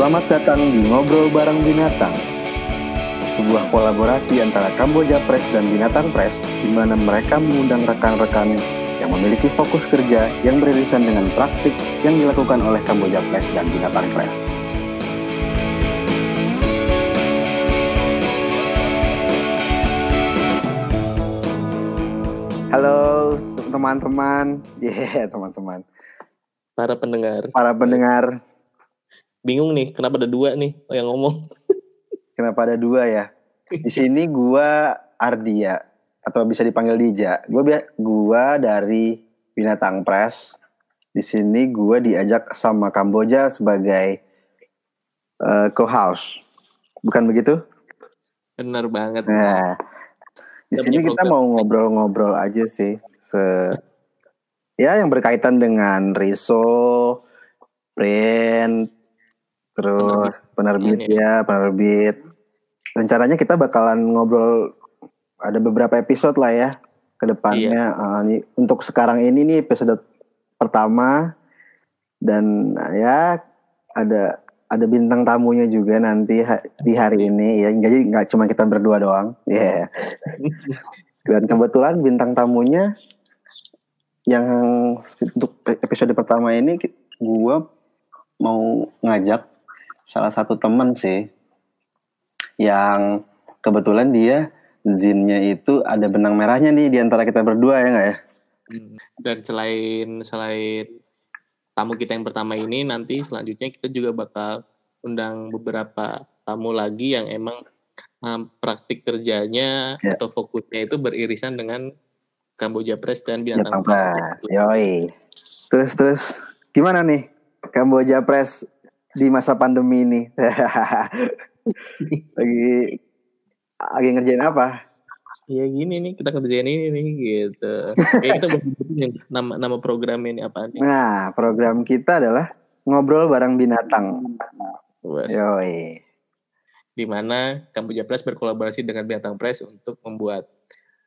Selamat datang di Ngobrol Bareng Binatang, sebuah kolaborasi antara Kamboja Press dan Binatang Press, di mana mereka mengundang rekan-rekan yang memiliki fokus kerja yang beririsan dengan praktik yang dilakukan oleh Kamboja Press dan Binatang Press. Halo teman-teman, yeah teman-teman, para pendengar. para pendengar Bingung nih, kenapa ada dua nih yang ngomong? Kenapa ada dua ya? Di sini gua Ardia atau bisa dipanggil Dija. Gua gua dari Binatang Press. Di sini gua diajak sama Kamboja sebagai eh, co-house. Bukan begitu? Bener banget. Nah, di sini kita program. mau ngobrol-ngobrol aja sih. Se ya yang berkaitan dengan riso, print, terus penerbit ya, penerbit. Rencananya kita bakalan ngobrol ada beberapa episode lah ya ke depannya. Eh, ini- untuk sekarang ini nih episode pertama. Dan eh, ya ada ada bintang tamunya juga nanti ha- di hari ini. Ya jadi nggak cuma kita berdua doang. Ya dan kebetulan bintang tamunya yang untuk episode pertama ini gua mau ngajak salah satu temen sih yang kebetulan dia zinnya itu ada benang merahnya nih di antara kita berdua ya nggak ya Hmm. Dan selain selain tamu kita yang pertama ini, nanti selanjutnya kita juga bakal undang beberapa tamu lagi yang emang um, praktik kerjanya Ya. atau fokusnya itu beririsan dengan Kamboja Press dan Press Press. yoi terus terus gimana nih Kamboja Press di masa pandemi ini lagi lagi ngerjain apa Ya gini nih kita kerjain ini nih gitu. Ya kita nama nama program ini apa nih? Nah, program kita adalah ngobrol bareng binatang. Wes. Yoi. di mana Kamboja Press berkolaborasi dengan Binatang Press untuk membuat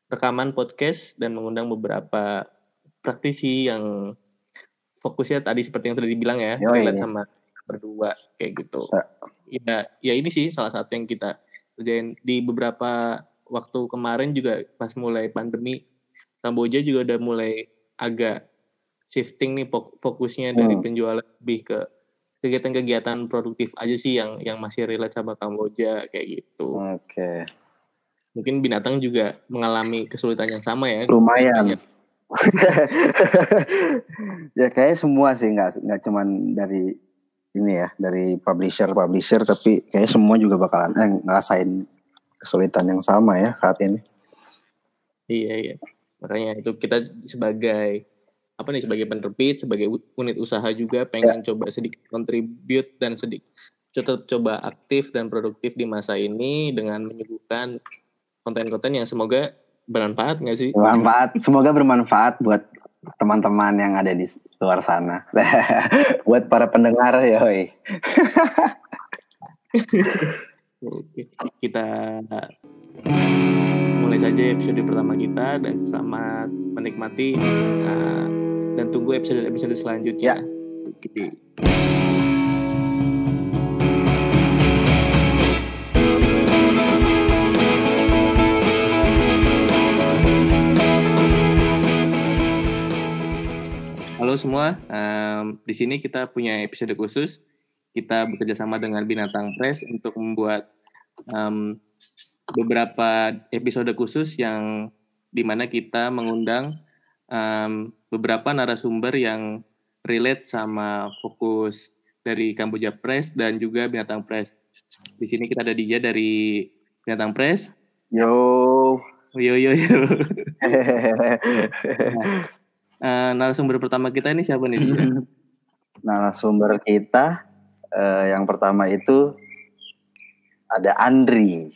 rekaman podcast dan mengundang beberapa praktisi yang fokusnya tadi seperti yang sudah dibilang ya, Yoi. relate sama berdua kayak gitu. Ya, ya ini sih salah satu yang kita kerjain di beberapa waktu kemarin juga pas mulai pandemi Kamboja juga udah mulai agak shifting nih fok- fokusnya dari Hmm. penjualan lebih ke kegiatan-kegiatan produktif aja sih yang yang masih relate sama Kamboja kayak gitu. Oke. Mungkin binatang juga mengalami kesulitan yang sama ya. Lumayan. ya kayak semua sih nggak nggak cuman dari ini ya dari publisher publisher tapi kayak semua juga bakalan eh, ngerasain kesulitan yang sama ya saat ini. Iya iya. Makanya itu kita sebagai apa nih sebagai penerbit, sebagai unit usaha juga pengen coba sedikit contribute dan sedikit tetap coba aktif dan produktif di masa ini dengan menyuguhkan konten-konten yang semoga bermanfaat nggak sih? Bermanfaat, semoga bermanfaat buat teman-teman yang ada di luar sana. buat para pendengar. Oke, kita mulai saja episode pertama kita dan selamat menikmati uh, dan tunggu episode-episode selanjutnya. Oke. Halo semua, em, di sini kita punya episode khusus. Kita bekerja sama dengan Binatang Press untuk membuat em, beberapa episode khusus yang di mana kita mengundang em, beberapa narasumber yang relate sama fokus dari Kamboja Press dan juga Binatang Press. Di sini kita ada Dija dari Binatang Press. Yo. Yo yo yo. Eh, narasumber pertama kita ini siapa nih? Dija? Nah, sumber kita eh, yang pertama itu ada Andri,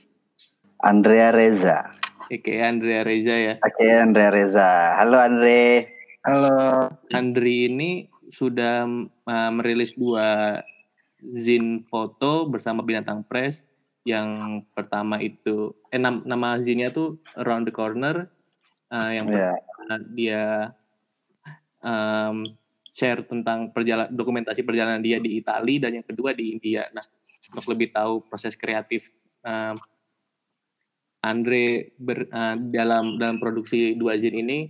Andrea Reza. Oke, Andrea Reza ya. Oke, Andrea Reza. Halo Andre. Halo. Andri ini sudah uh, merilis dua zin foto bersama Binatang Press. Yang pertama itu, eh nam- nama zinnya tuh Around the Corner. Uh, yang Ya, pertama dia um, share tentang perjalanan dokumentasi perjalanan dia di Italia dan yang kedua di India. Nah, untuk lebih tahu proses kreatif um, Andre ber, uh, dalam dalam produksi dua zin ini,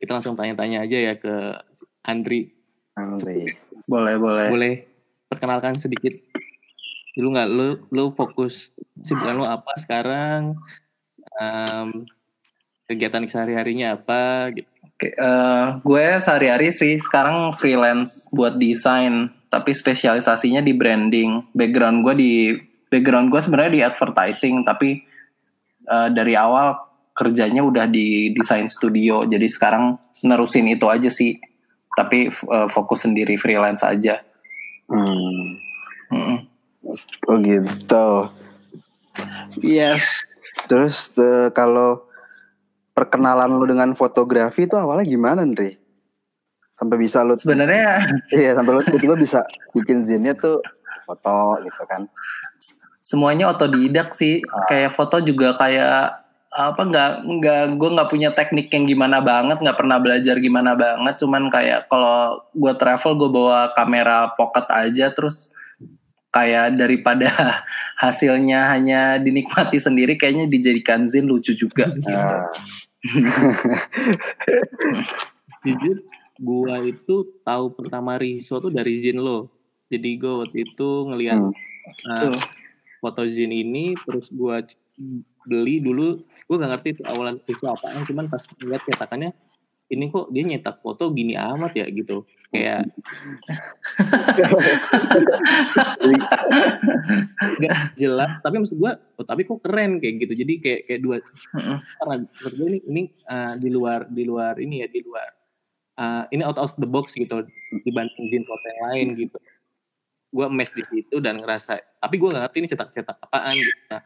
kita langsung tanya-tanya aja ya ke Andri. Andri. Boleh, boleh. Boleh perkenalkan sedikit dulu nggak lu lu fokus sibukan lu apa sekarang um, kegiatan sehari-harinya apa gitu uh, gue sehari-hari sih sekarang freelance buat desain, tapi spesialisasinya di branding. Background gue di background gue sebenarnya di advertising, tapi uh, dari awal kerjanya udah di desain studio. Jadi sekarang nerusin itu aja sih, tapi uh, fokus sendiri freelance aja. Hmm. Mm-mm. Oh gitu. Yes. Terus eh, kalau perkenalan lu dengan fotografi itu awalnya gimana, Ndri? Sampai bisa lu Sebenarnya iya sampai lu tiba-tiba bisa bikin zinnya tuh foto gitu kan. semuanya otodidak sih. Kayak foto juga kayak apa nggak nggak gue nggak punya teknik yang gimana banget nggak pernah belajar gimana banget cuman kayak kalau gue travel gue bawa kamera pocket aja terus kayak daripada hasilnya hanya dinikmati sendiri kayaknya dijadikan zin lucu juga. Nah, jujur gua itu tahu pertama Riso tuh dari Zin lo. Jadi gue waktu itu ngeliat Hmm. uh, foto Zin ini terus gua beli dulu. Gue gak ngerti itu awalan Riso apaan cuman pas ngeliat cetakannya ini kok dia nyetak foto gini amat ya gitu. Kayak nggak jelas tapi maksud gue oh, tapi kok keren kayak gitu. Jadi kayak kayak dua karena menurut gue ini ini uh, di luar di luar ini ya di luar uh, ini out of the box gitu dibanding zin foto yang lain gitu. Gue mes di situ dan ngerasa tapi gue gak ngerti ini cetak-cetak apaan gitu. Nah,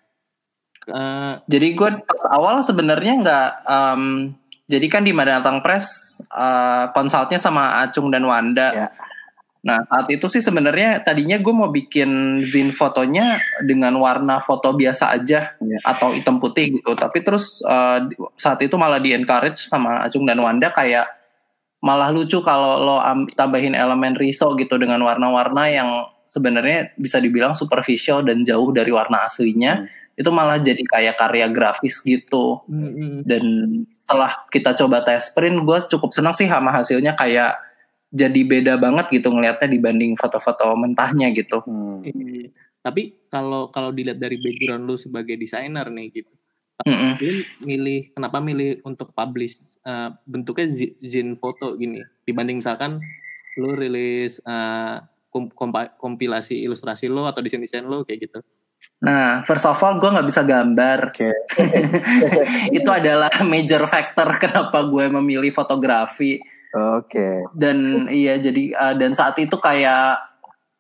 uh, jadi gue pas awal sebenarnya nggak em, jadi kan di Madatang Press eh, konsultnya sama Acung dan Wanda Ya. Nah saat itu sih sebenarnya tadinya gue mau bikin zin fotonya dengan warna foto biasa aja Ya. atau hitam putih gitu. Tapi terus di- saat itu malah di encourage sama Acung dan Wanda kayak malah lucu kalau lo am- tambahin elemen riso gitu dengan warna-warna yang sebenarnya bisa dibilang superficial dan jauh dari warna aslinya. Itu malah jadi kayak karya grafis gitu dan setelah kita coba tes print gue cukup senang sih sama hasilnya kayak jadi beda banget gitu ngelihatnya dibanding foto-foto mentahnya gitu. Hmm. Iya. Tapi kalau kalau dilihat dari background lu sebagai desainer nih gitu, Mm-mm. lu milih kenapa milih untuk publish uh, bentuknya zi- zin foto gini dibanding misalkan lu rilis uh, kompa- kompilasi ilustrasi lo atau desain desain lo kayak gitu. Nah, first of all gue nggak bisa gambar. Oke. Itu adalah major factor kenapa gue memilih fotografi Oke. dan iya jadi uh, dan saat itu kayak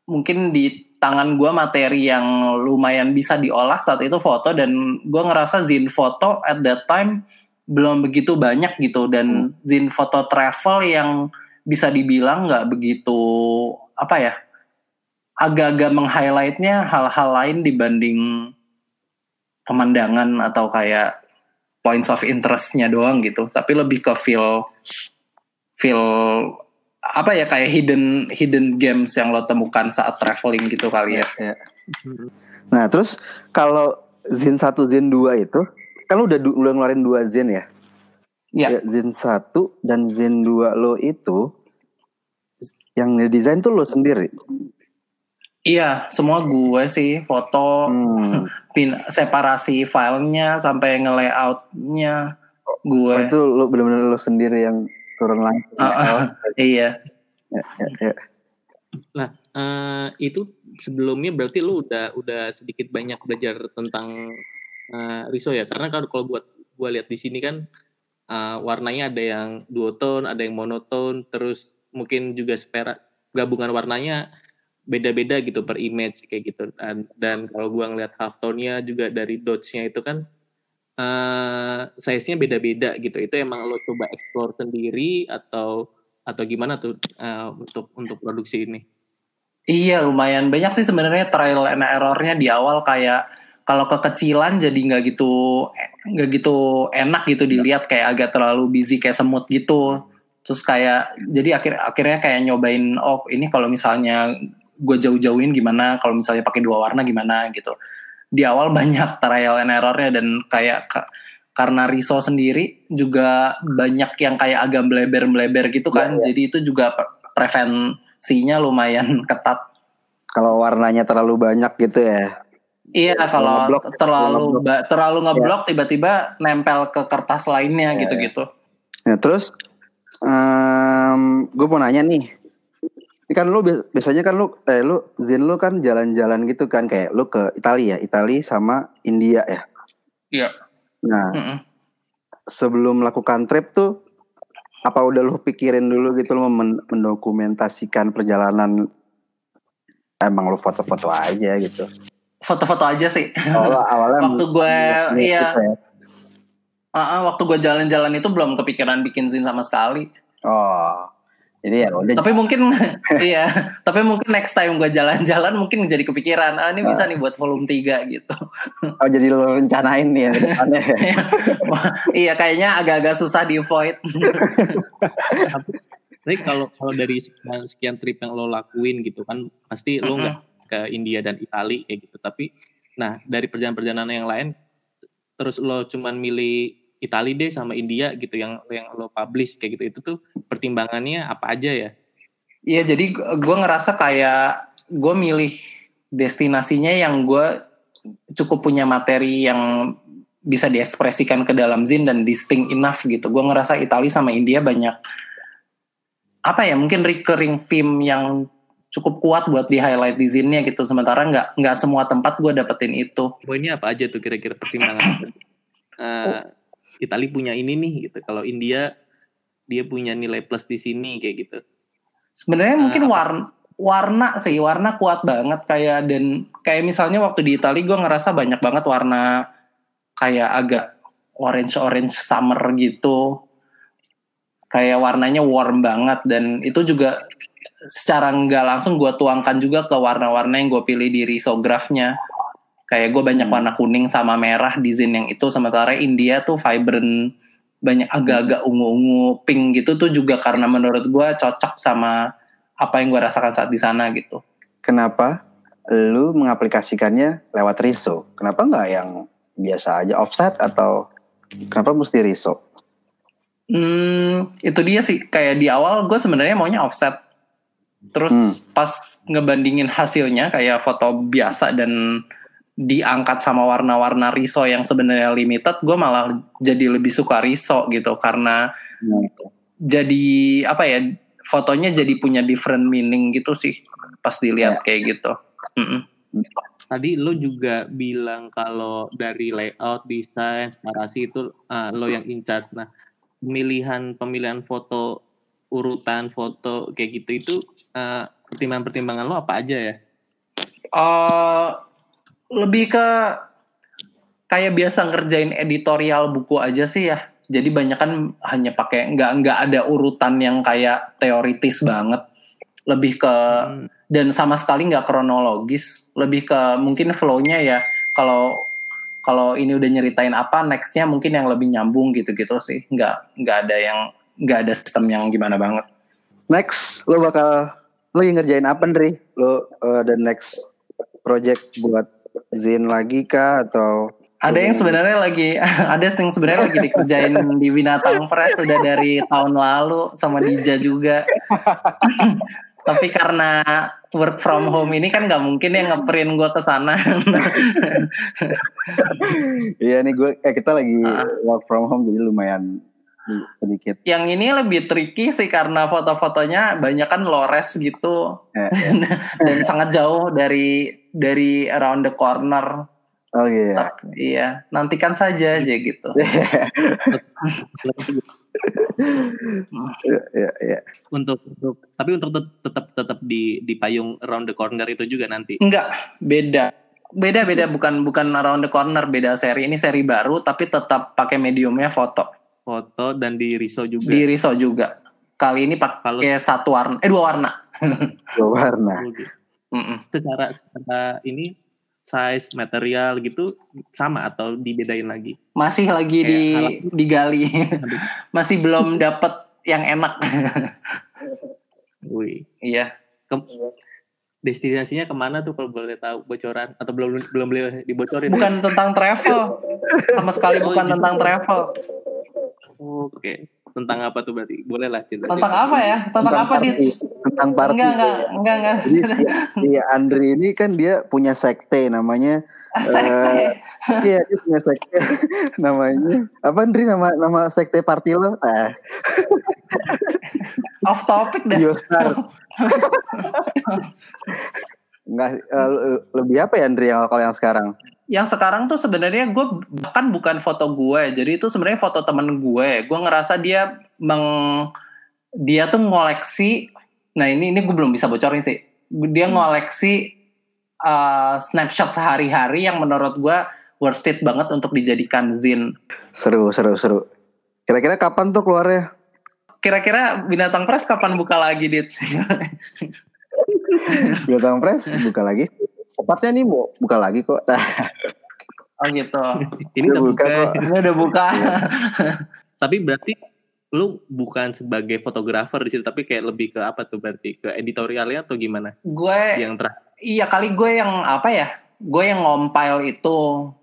mungkin di tangan gue materi yang lumayan bisa diolah saat itu foto dan gue ngerasa zin foto at that time belum begitu banyak gitu dan zin foto travel yang bisa dibilang nggak begitu apa ya agak-agak meng-highlightnya hal-hal lain dibanding pemandangan atau kayak points of interestnya doang gitu tapi lebih ke feel feel apa ya kayak hidden hidden games yang lo temukan saat traveling gitu kali ya. Ya. Nah, terus kalau Zin 1 Zin 2 itu kan lu udah udah ngeluarin dua Zin ya? Iya. Ya, Zin 1 dan Zin 2 lo itu yang desain tuh lo sendiri. Iya, semua gue sih foto, Hmm. pin separasi filenya sampai nge-layoutnya gue. Oh, itu lo bener-bener lo sendiri yang turun langsung. Ah, ah, iya. Ya, ya, ya. Nah eh, itu sebelumnya berarti lu udah udah sedikit banyak belajar tentang eh, riso ya karena kalau kalau buat gua lihat di sini kan eh, warnanya ada yang duotone, ada yang monotone, terus mungkin juga spera gabungan warnanya beda-beda gitu per image kayak gitu. Dan dan kalau gua ngeliat half tone-nya juga dari dots-nya itu kan eh size-nya beda-beda gitu. Itu emang lo coba explore sendiri atau atau gimana tuh eh, untuk untuk produksi ini? Iya, lumayan banyak sih sebenarnya trial and errornya di awal. Kayak kalau kekecilan jadi nggak gitu nggak gitu enak gitu dilihat kayak agak terlalu busy kayak semut gitu. terus kayak jadi akhir akhirnya kayak nyobain oh ini kalau misalnya gue jauh-jauhin gimana kalau misalnya pakai dua warna gimana gitu di awal banyak trial and errornya dan kayak ka- karena Riso sendiri juga banyak yang kayak agak meleber-meleber gitu kan Iya, iya. jadi itu juga pre- prevensinya lumayan ketat Kalau warnanya terlalu banyak gitu ya. Iya kalau ngeblok, terlalu ngeblok. terlalu ngeblok tiba-tiba nempel ke kertas lainnya Iya, gitu-gitu. Nah, terus gue mau nanya nih. Ini kan lu bi- biasanya kan lu eh lu Zin lu kan jalan-jalan gitu kan kayak lu ke Italia ya, Italia sama India ya. Iya. Nah, Mm-mm. sebelum melakukan trip tuh apa udah lu pikirin dulu gitu lu men- mendokumentasikan perjalanan emang lu foto-foto aja gitu. Foto-foto aja sih. Awalnya, awalnya Waktu gue iya, gitu ya. Ah, ah, waktu gue jalan-jalan itu belum kepikiran bikin zin sama sekali. Oh. Jadi ya udah Tapi mungkin iya, tapi mungkin next time gue jalan-jalan mungkin jadi kepikiran, ah ini bisa nih buat volume 3 gitu. oh jadi lu rencanain nih ya ke depannya ya. iya, kayaknya agak-agak susah di void. Tapi kalau kalau dari sekian, sekian trip yang lo lakuin gitu kan pasti lo nggak ke India dan Italia kayak gitu. Tapi nah dari perjalanan-perjalanan yang lain terus lo cuman milih Italia deh sama India gitu yang yang lo publish kayak gitu itu tuh pertimbangannya apa aja ya? Iya, jadi gue ngerasa kayak gue milih destinasinya yang gue cukup punya materi yang bisa diekspresikan ke dalam zin dan distinct enough gitu. Gue ngerasa Italia sama India banyak apa ya mungkin recurring theme yang cukup kuat buat di highlight di zinnya gitu. Sementara nggak nggak semua tempat gue dapetin itu. Poinnya apa aja tuh kira-kira pertimbangan? Eh, Italia punya ini nih gitu. Kalau India dia punya nilai plus di sini kayak gitu. Sebenarnya Ah, mungkin warna warna sih warna kuat banget kayak dan kayak misalnya waktu di Italia gue ngerasa banyak banget warna kayak agak orange orange summer gitu kayak warnanya warm banget dan itu juga secara nggak langsung gue tuangkan juga ke warna-warna yang gue pilih di risografnya kayak gue banyak Hmm. warna kuning sama merah di zin yang itu sementara India tuh vibrant banyak agak-agak ungu-ungu pink gitu tuh juga karena menurut gue cocok sama apa yang gue rasakan saat di sana gitu Kenapa lu mengaplikasikannya lewat Riso? Kenapa nggak yang biasa aja offset atau kenapa mesti Riso? Hmm, itu dia sih kayak di awal gue sebenarnya maunya offset. Terus Hmm. pas ngebandingin hasilnya kayak foto biasa dan diangkat sama warna-warna riso yang sebenarnya limited, gue malah jadi lebih suka riso gitu karena jadi apa ya fotonya jadi punya different meaning gitu sih pas dilihat kayak gitu. Mm-mm. Tadi lo juga bilang kalau dari layout, desain, separasi itu ah, lo yang in charge. Nah, pemilihan pemilihan foto, urutan foto kayak gitu itu ah, pertimbangan-pertimbangan lo apa aja ya? Eh, lebih ke kayak biasa ngerjain editorial buku aja sih ya. Jadi banyak kan hanya pakai nggak nggak ada urutan yang kayak teoritis banget. Lebih ke Hmm, dan sama sekali nggak kronologis. Lebih ke mungkin flow-nya ya. Kalau kalau ini udah nyeritain apa, nextnya mungkin yang lebih nyambung gitu-gitu sih. Nggak nggak ada yang nggak ada sistem yang gimana banget. Next, lu bakal lu yang ngerjain apa Ndri? Lu uh, the next project buat Zin lagi kah atau Ada yang sebenarnya lagi ada yang sebenarnya lagi dikerjain di Binatang Press sudah dari tahun lalu sama Dija juga. Tapi karena work from home ini kan nggak mungkin ya ngeprint gue ke sana. Iya nih gue eh, kita lagi Ah. work from home jadi lumayan sedikit yang ini lebih tricky sih karena foto-fotonya banyak kan lores gitu eh, dan sangat jauh dari dari around the corner. oh iya Tapi, iya, nantikan saja aja gitu. Iya, iya, iya. untuk untuk tapi untuk tet- tetap tetap di di payung around the corner itu juga nanti. Enggak, beda. Beda beda bukan bukan around the corner beda seri. Ini seri baru tapi tetap pakai mediumnya foto. Foto dan di riso juga. Di riso juga. Kali ini Kalau pakai satu warna, eh dua warna. Dua warna Mm-mm. secara secara ini size material gitu sama atau dibedain lagi. Masih lagi Kayak di digali. Masih belum dapet yang enak. Wih. iya. Ke- destinasinya ke mana tuh kalau boleh tahu bocoran atau belum belum boleh dibocorin? Bukan tentang travel. Sama sekali Oh, bukan gitu. tentang travel. Oke. Tentang apa tuh berarti? Boleh lah cerita. Tentang apa ya? Tentang apa, party. Dit? Tentang party. Enggak, enggak, enggak, enggak. Jadi si, si Andri ini kan dia punya sekte namanya Sekte. Iya, dia punya sekte namanya apa Andri nama nama sekte party lo? Ah, Off topic dah. Biostar. Enggak eh, le- lebih apa ya Andri yang kalau yang sekarang? Yang sekarang tuh sebenarnya gue bahkan bukan foto gue, jadi itu sebenarnya foto temen gue. Gue ngerasa dia meng dia tuh ngoleksi. Nah ini ini gue belum bisa bocorin sih. Dia ngoleksi uh, snapshot sehari-hari yang menurut gue worth it banget untuk dijadikan zin. Seru, seru, seru. Kira-kira kapan tuh keluarnya? Kira-kira binatang press kapan buka lagi dit? Binatang Press buka lagi. Tepatnya nih mau buka lagi kok. oh gitu. Ini Udah buka buka. Ini udah buka. Tapi berarti lu bukan sebagai fotografer di situ tapi kayak lebih ke apa tuh berarti ke editorialnya atau gimana gue yang terakhir Iya kali gue yang apa ya? Gue yang ngompile itu,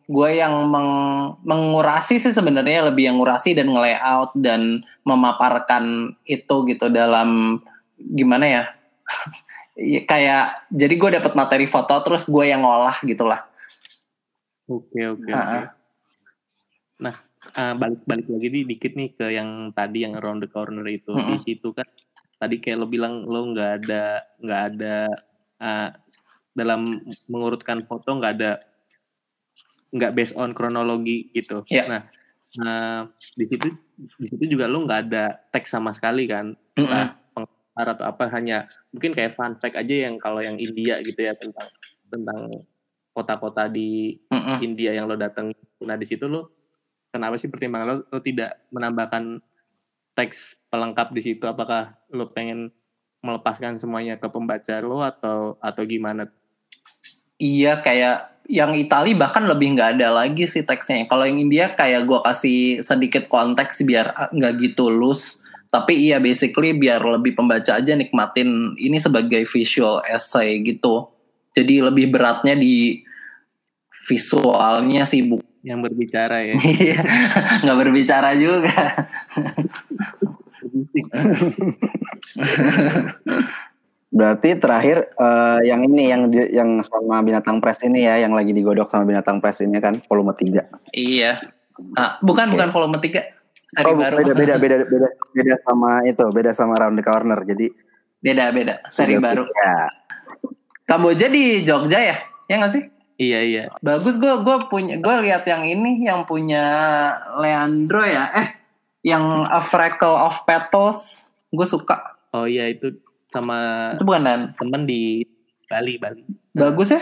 gue yang meng- mengurasi sih sebenarnya lebih yang ngurasi dan nge-layout dan memaparkan itu gitu dalam gimana ya? Iya, kayak jadi gue dapat materi foto terus gue yang ngolah gitulah. oke oke oke Ah, ah. nah eh, balik balik lagi nih dikit nih ke yang tadi yang around the corner itu di Mm-mm. situ kan tadi kayak lo bilang lo nggak ada nggak ada eh, dalam mengurutkan foto nggak ada nggak based on kronologi gitu Iya. nah eh, di situ di situ juga lo nggak ada teks sama sekali kan. Nah, pengantar atau apa hanya mungkin kayak fun fact aja yang kalau yang India gitu ya tentang tentang kota-kota di Mm-mm. India yang lo datang. Nah di situ lo kenapa sih pertimbangan lo, lo tidak menambahkan teks pelengkap di situ? Apakah lo pengen melepaskan semuanya ke pembaca lo atau atau gimana? Iya kayak yang Itali bahkan lebih nggak ada lagi sih teksnya. Kalau yang India kayak gue kasih sedikit konteks biar ah, nggak gitu loose. Tapi iya basically biar lebih pembaca aja nikmatin ini sebagai visual essay gitu. Jadi lebih beratnya di visualnya sih bu. Yang berbicara ya. Iya, nggak berbicara juga. Berarti terakhir eh, yang ini yang di- yang sama binatang press ini ya, yang lagi digodok sama binatang press ini kan volume 3. iya. Ah, bukan Oke. bukan volume 3. Oh, baru. beda beda beda beda beda sama itu, beda sama round the corner. Jadi beda beda. Seri baru. tiga. Kamboja di Jogja ya? Ya nggak sih? iya iya. Bagus gue gue punya gue lihat yang ini yang punya Leandro ya. Eh yang A Freckle of Petals gue suka. Oh iya itu sama Itu bukan Dan. temen di Bali Bali. Bagus ya.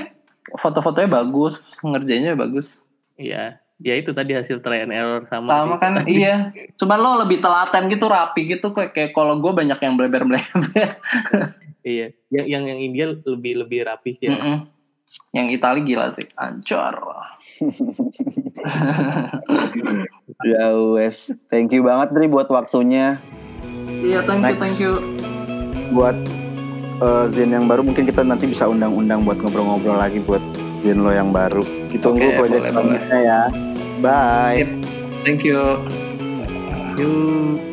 Foto-fotonya bagus, ngerjainnya bagus. Iya. Ya itu tadi hasil try and error sama. Sama kan iya. Cuman lo lebih telaten gitu rapi gitu kayak, kayak kalau gue banyak yang bleber-bleber. Iya. Yang yang yang India lebih lebih rapi sih. Ya. Mm-mm. Yang Itali gila sih, ancur. Ya wes, thank you banget Dri buat waktunya. Iya, thank you, Next. thank you. Buat eh, Zen yang baru mungkin kita nanti bisa undang-undang buat ngobrol-ngobrol lagi buat Zen lo yang baru. Ditunggu proyek boleh, selanjutnya ya. Bye. Thank you. Yuk.